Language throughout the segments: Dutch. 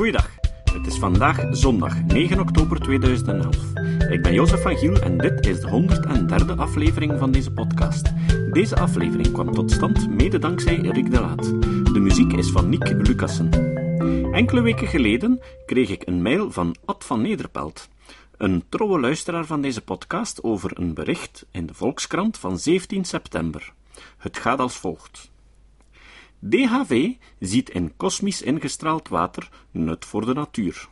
Goeiedag. Het is vandaag zondag 9 oktober 2011. Ik ben Jozef van Giel en dit is de 103e aflevering van deze podcast. Deze aflevering kwam tot stand mede dankzij Rick de Laat. De muziek is van Nick Lucassen. Enkele weken geleden kreeg ik een mail van Ad van Nederpelt, een trouwe luisteraar van deze podcast, over een bericht in de Volkskrant van 17 september. Het gaat als volgt. DHV ziet in kosmisch ingestraald water nut voor de natuur.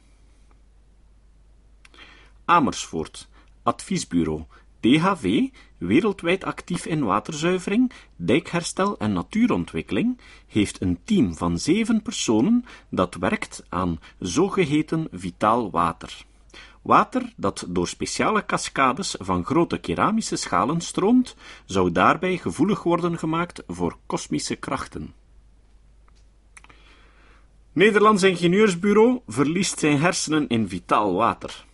Amersfoort, Adviesbureau, DHV, wereldwijd actief in waterzuivering, dijkherstel en natuurontwikkeling, heeft een team van zeven personen dat werkt aan zogeheten vitaal water. Water dat door speciale cascades van grote keramische schalen stroomt, zou daarbij gevoelig worden gemaakt voor kosmische krachten. Nederlands Ingenieursbureau verliest zijn hersenen in vitaal water.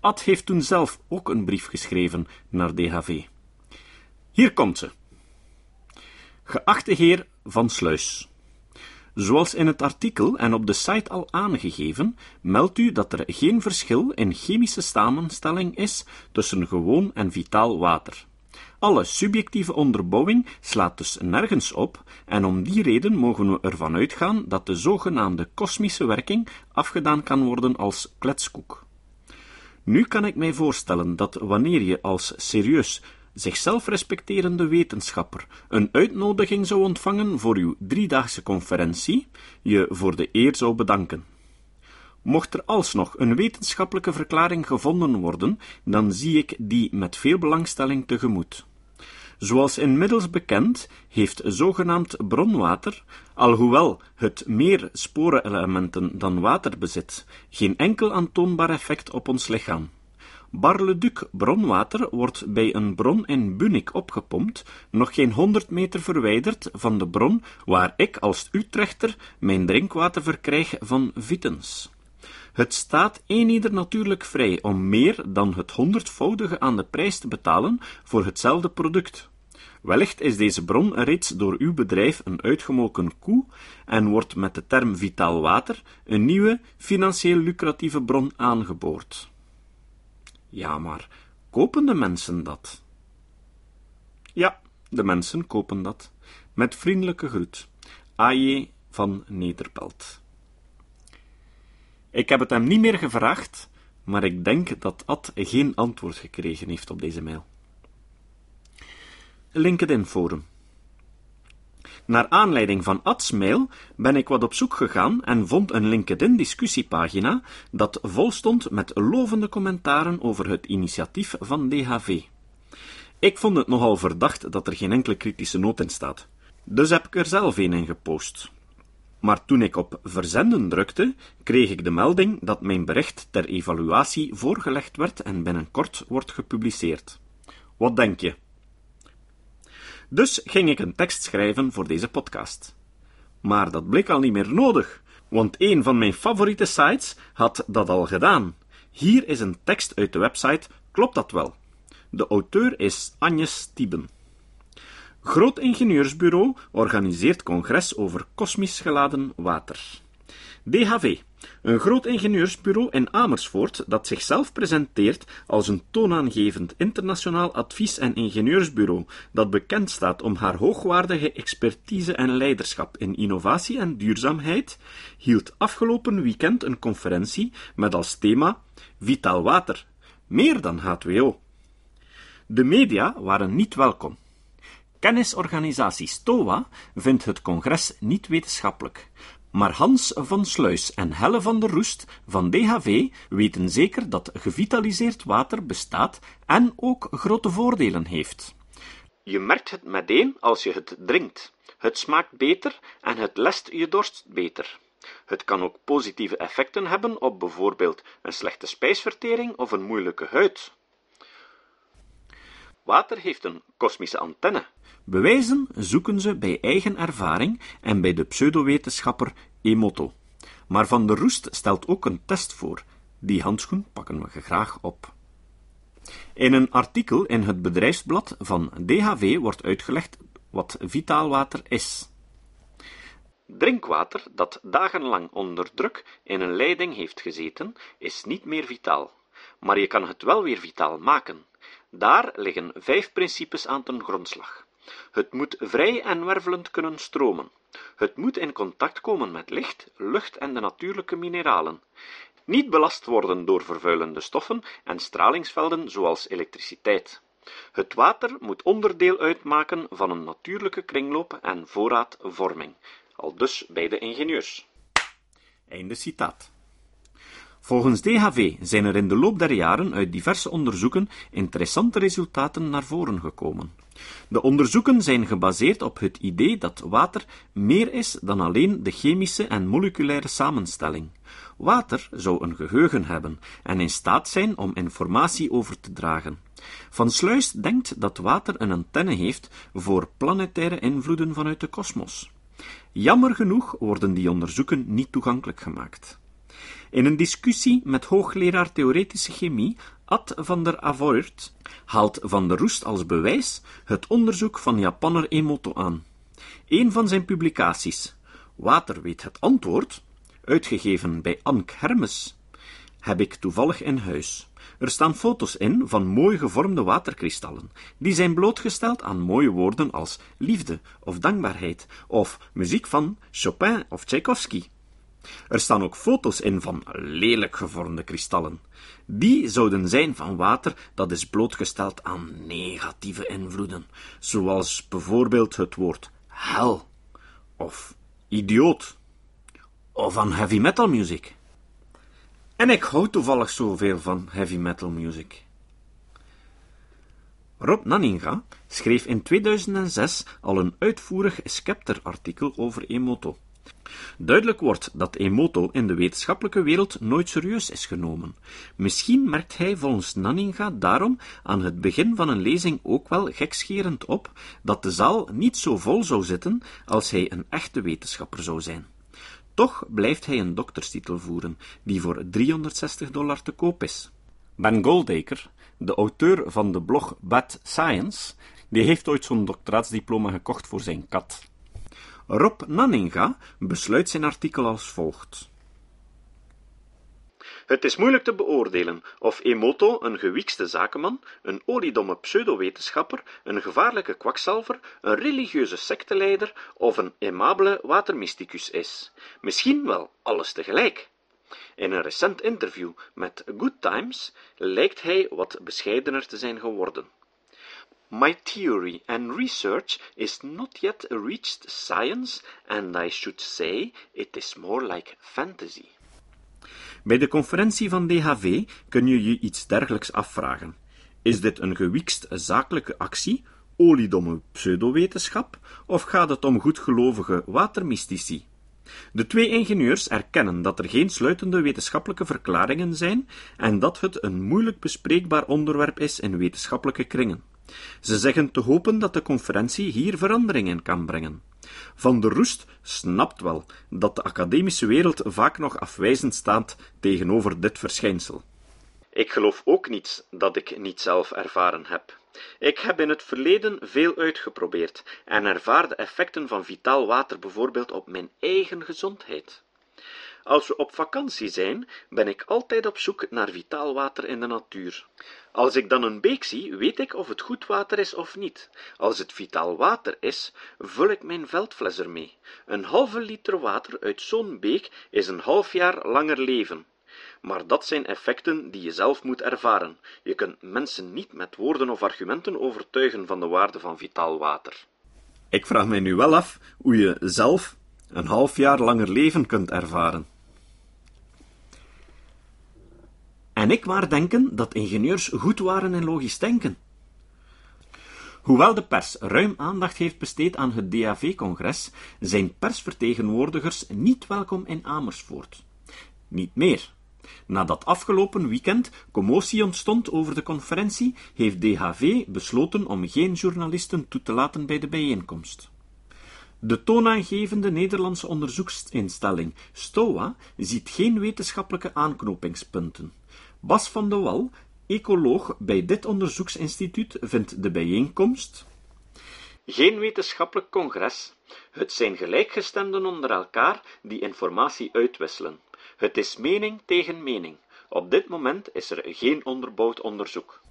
Ad heeft toen zelf ook een brief geschreven naar DHV. Hier komt ze. Geachte heer Van Sluis. Zoals in het artikel en op de site al aangegeven, meldt u dat er geen verschil in chemische samenstelling is tussen gewoon en vitaal water. Alle subjectieve onderbouwing slaat dus nergens op, en om die reden mogen we ervan uitgaan dat de zogenaamde kosmische werking afgedaan kan worden als kletskoek. Nu kan ik mij voorstellen dat wanneer je als serieus, zichzelf respecterende wetenschapper een uitnodiging zou ontvangen voor uw driedaagse conferentie, je voor de eer zou bedanken. Mocht er alsnog een wetenschappelijke verklaring gevonden worden, dan zie ik die met veel belangstelling tegemoet. Zoals inmiddels bekend, heeft zogenaamd bronwater, alhoewel het meer sporenelementen dan water bezit, geen enkel aantoonbaar effect op ons lichaam. Bar-le-Duc bronwater wordt bij een bron in Bunnik opgepompt, nog geen honderd meter verwijderd van de bron waar ik als Utrechter mijn drinkwater verkrijg van Vitens. Het staat eenieder natuurlijk vrij om meer dan het honderdvoudige aan de prijs te betalen voor hetzelfde product. Wellicht is deze bron reeds door uw bedrijf een uitgemolken koe en wordt met de term vitaal water een nieuwe, financieel lucratieve bron aangeboord. Ja, maar kopen de mensen dat? Ja, de mensen kopen dat. Met vriendelijke groet. A.J. van Nederpelt. Ik heb het hem niet meer gevraagd, maar ik denk dat Ad geen antwoord gekregen heeft op deze mail. LinkedIn Forum. Naar aanleiding van Ads mail ben ik wat op zoek gegaan en vond een LinkedIn discussiepagina dat vol stond met lovende commentaren over het initiatief van DHV. Ik vond het nogal verdacht dat er geen enkele kritische noot in staat, dus heb ik er zelf een in gepost. Maar toen ik op verzenden drukte, kreeg ik de melding dat mijn bericht ter evaluatie voorgelegd werd en binnenkort wordt gepubliceerd. Wat denk je? Dus ging ik een tekst schrijven voor deze podcast. Maar dat bleek al niet meer nodig, want een van mijn favoriete sites had dat al gedaan. Hier is een tekst uit de website Klopt dat wel? De auteur is Agnes Stieben. Groot Ingenieursbureau organiseert congres over kosmisch geladen water. DHV, een groot ingenieursbureau in Amersfoort dat zichzelf presenteert als een toonaangevend internationaal advies- en ingenieursbureau dat bekend staat om haar hoogwaardige expertise en leiderschap in innovatie en duurzaamheid, hield afgelopen weekend een conferentie met als thema Vitaal water, meer dan H2O. De media waren niet welkom. Kennisorganisatie STOA vindt het congres niet wetenschappelijk, maar Hans van Sluis en Helle van der Roest van DHV weten zeker dat gevitaliseerd water bestaat en ook grote voordelen heeft. Je merkt het meteen als je het drinkt. Het smaakt beter en het lest je dorst beter. Het kan ook positieve effecten hebben op bijvoorbeeld een slechte spijsvertering of een moeilijke huid. Water heeft een kosmische antenne. Bewijzen zoeken ze bij eigen ervaring en bij de pseudowetenschapper Emoto. Maar Van der Roest stelt ook een test voor. Die handschoen pakken we graag op. In een artikel in het bedrijfsblad van DHV wordt uitgelegd wat vitaalwater is. Drinkwater dat dagenlang onder druk in een leiding heeft gezeten, is niet meer vitaal. Maar je kan het wel weer vitaal maken. Daar liggen vijf principes aan ten grondslag. Het moet vrij en wervelend kunnen stromen. Het moet in contact komen met licht, lucht en de natuurlijke mineralen. Niet belast worden door vervuilende stoffen en stralingsvelden zoals elektriciteit. Het water moet onderdeel uitmaken van een natuurlijke kringloop en voorraadvorming, aldus bij de ingenieurs. Einde citaat. Volgens DHV zijn er in de loop der jaren uit diverse onderzoeken interessante resultaten naar voren gekomen. De onderzoeken zijn gebaseerd op het idee dat water meer is dan alleen de chemische en moleculaire samenstelling. Water zou een geheugen hebben en in staat zijn om informatie over te dragen. Van Sluis denkt dat water een antenne heeft voor planetaire invloeden vanuit de kosmos. Jammer genoeg worden die onderzoeken niet toegankelijk gemaakt. In een discussie met hoogleraar theoretische chemie Ad van der Avoort haalt Van der Roest als bewijs het onderzoek van Japanner Emoto aan. Een van zijn publicaties, Water weet het antwoord, uitgegeven bij Ank Hermes, heb ik toevallig in huis. Er staan foto's in van mooi gevormde waterkristallen, die zijn blootgesteld aan mooie woorden als liefde of dankbaarheid, of muziek van Chopin of Tchaikovsky. Er staan ook foto's in van lelijk gevormde kristallen. Die zouden zijn van water dat is blootgesteld aan negatieve invloeden, zoals bijvoorbeeld het woord hel of idioot of van heavy metal music. En ik hou toevallig zoveel van heavy metal music. Rob Nanninga schreef in 2006 al een uitvoerig Scepter-artikel over Emoto. Duidelijk wordt dat Emoto in de wetenschappelijke wereld nooit serieus is genomen. Misschien merkt hij volgens Nanninga daarom aan het begin van een lezing ook wel gekscherend op dat de zaal niet zo vol zou zitten als hij een echte wetenschapper zou zijn. Toch blijft hij een dokterstitel voeren, die voor 360 dollar te koop is. Ben Goldacre, de auteur van de blog Bad Science, die heeft ooit zo'n doctoraatsdiploma gekocht voor zijn kat. Rob Nanninga besluit zijn artikel als volgt. Het is moeilijk te beoordelen of Emoto een gewiekste zakenman, een oliedomme pseudowetenschapper, een gevaarlijke kwakzalver, een religieuze secteleider of een aimabele watermysticus is. Misschien wel alles tegelijk. In een recent interview met Good Times lijkt hij wat bescheidener te zijn geworden. My theory and research is not yet reached science, and I should say it is more like fantasy. Bij de conferentie van DHV kun je je iets dergelijks afvragen. Is dit een gewiekst zakelijke actie, oliedomme pseudowetenschap, of gaat het om goedgelovige watermystici? De twee ingenieurs erkennen dat er geen sluitende wetenschappelijke verklaringen zijn en dat het een moeilijk bespreekbaar onderwerp is in wetenschappelijke kringen. Ze zeggen te hopen dat de conferentie hier verandering in kan brengen. Van der Roest snapt wel dat de academische wereld vaak nog afwijzend staat tegenover dit verschijnsel. Ik geloof ook niets dat ik niet zelf ervaren heb. Ik heb in het verleden veel uitgeprobeerd en ervaar de effecten van vitaal water bijvoorbeeld op mijn eigen gezondheid. Als we op vakantie zijn, ben ik altijd op zoek naar vitaal water in de natuur. Als ik dan een beek zie, weet ik of het goed water is of niet. Als het vitaal water is, vul ik mijn veldfles ermee. Een halve liter water uit zo'n beek is een half jaar langer leven. Maar dat zijn effecten die je zelf moet ervaren. Je kunt mensen niet met woorden of argumenten overtuigen van de waarde van vitaal water. Ik vraag mij nu wel af hoe je zelf een half jaar langer leven kunt ervaren. En ik waar denken dat ingenieurs goed waren in logisch denken. Hoewel de pers ruim aandacht heeft besteed aan het DAV-congres, zijn persvertegenwoordigers niet welkom in Amersfoort. Niet meer. Nadat afgelopen weekend commotie ontstond over de conferentie, heeft DHV besloten om geen journalisten toe te laten bij de bijeenkomst. De toonaangevende Nederlandse onderzoeksinstelling STOA ziet geen wetenschappelijke aanknopingspunten. Bas van de Wal, ecoloog bij dit onderzoeksinstituut, vindt de bijeenkomst Geen wetenschappelijk congres. Het zijn gelijkgestemden onder elkaar die informatie uitwisselen. Het is mening tegen mening. Op dit moment is er geen onderbouwd onderzoek.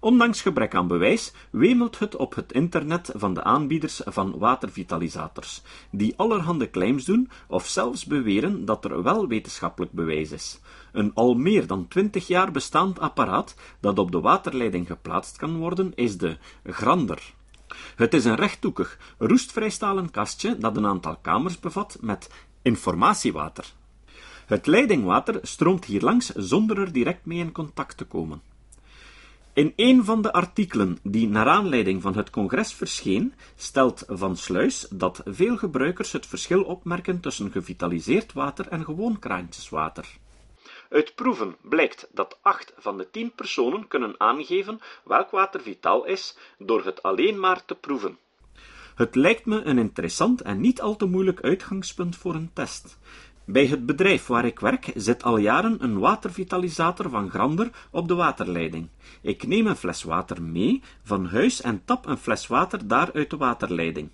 Ondanks gebrek aan bewijs wemelt het op het internet van de aanbieders van watervitalisators, die allerhande claims doen of zelfs beweren dat er wel wetenschappelijk bewijs is. Een al meer dan twintig jaar bestaand apparaat dat op de waterleiding geplaatst kan worden, is de Grander. Het is een rechthoekig, roestvrijstalen kastje dat een aantal kamers bevat met informatiewater. Het leidingwater stroomt hier langs zonder er direct mee in contact te komen. In een van de artikelen die naar aanleiding van het congres verscheen, stelt Van Sluis dat veel gebruikers het verschil opmerken tussen gevitaliseerd water en gewoon kraantjeswater. Uit proeven blijkt dat acht van de tien personen kunnen aangeven welk water vitaal is door het alleen maar te proeven. Het lijkt me een interessant en niet al te moeilijk uitgangspunt voor een test. Bij het bedrijf waar ik werk zit al jaren een watervitalisator van Grander op de waterleiding. Ik neem een fles water mee van huis en tap een fles water daar uit de waterleiding.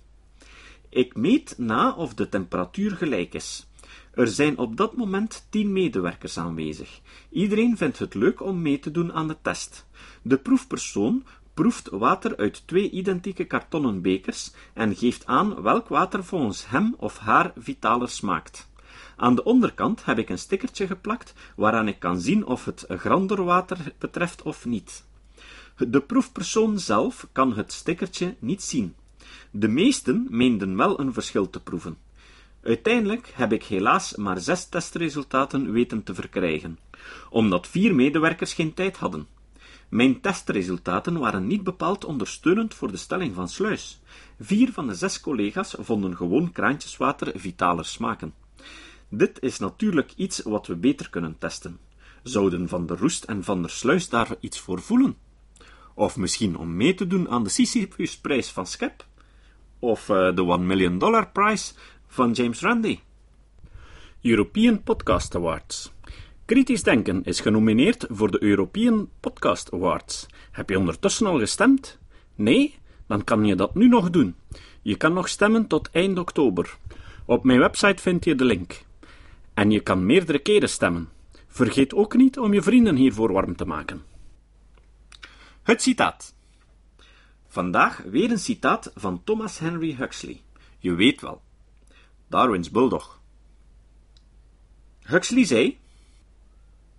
Ik meet na of de temperatuur gelijk is. Er zijn op dat moment tien medewerkers aanwezig. Iedereen vindt het leuk om mee te doen aan de test. De proefpersoon proeft water uit twee identieke kartonnen bekers en geeft aan welk water volgens hem of haar vitaler smaakt. Aan de onderkant heb ik een stickertje geplakt waaraan ik kan zien of het granderwater betreft of niet. De proefpersoon zelf kan het stickertje niet zien. De meesten meenden wel een verschil te proeven. Uiteindelijk heb ik helaas maar zes testresultaten weten te verkrijgen, omdat vier medewerkers geen tijd hadden. Mijn testresultaten waren niet bepaald ondersteunend voor de stelling van Sluis. Vier van de zes collega's vonden gewoon kraantjeswater vitaler smaken. Dit is natuurlijk iets wat we beter kunnen testen. Zouden Van der Roest en Van der Sluis daar iets voor voelen? Of misschien om mee te doen aan de Sisyphus-prijs van Skep? Of uh, de One Million Dollar Prize van James Randi? European Podcast Awards. Kritisch Denken is genomineerd voor de European Podcast Awards. Heb je ondertussen al gestemd? Nee? Dan kan je dat nu nog doen. Je kan nog stemmen tot eind oktober. Op mijn website vind je de link. En je kan meerdere keren stemmen. Vergeet ook niet om je vrienden hiervoor warm te maken. Het citaat. Vandaag weer een citaat van Thomas Henry Huxley. Je weet wel. Darwins bulldog. Huxley zei: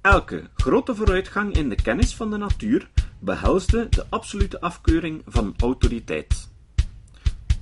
Elke grote vooruitgang in de kennis van de natuur behelsde de absolute afkeuring van autoriteit.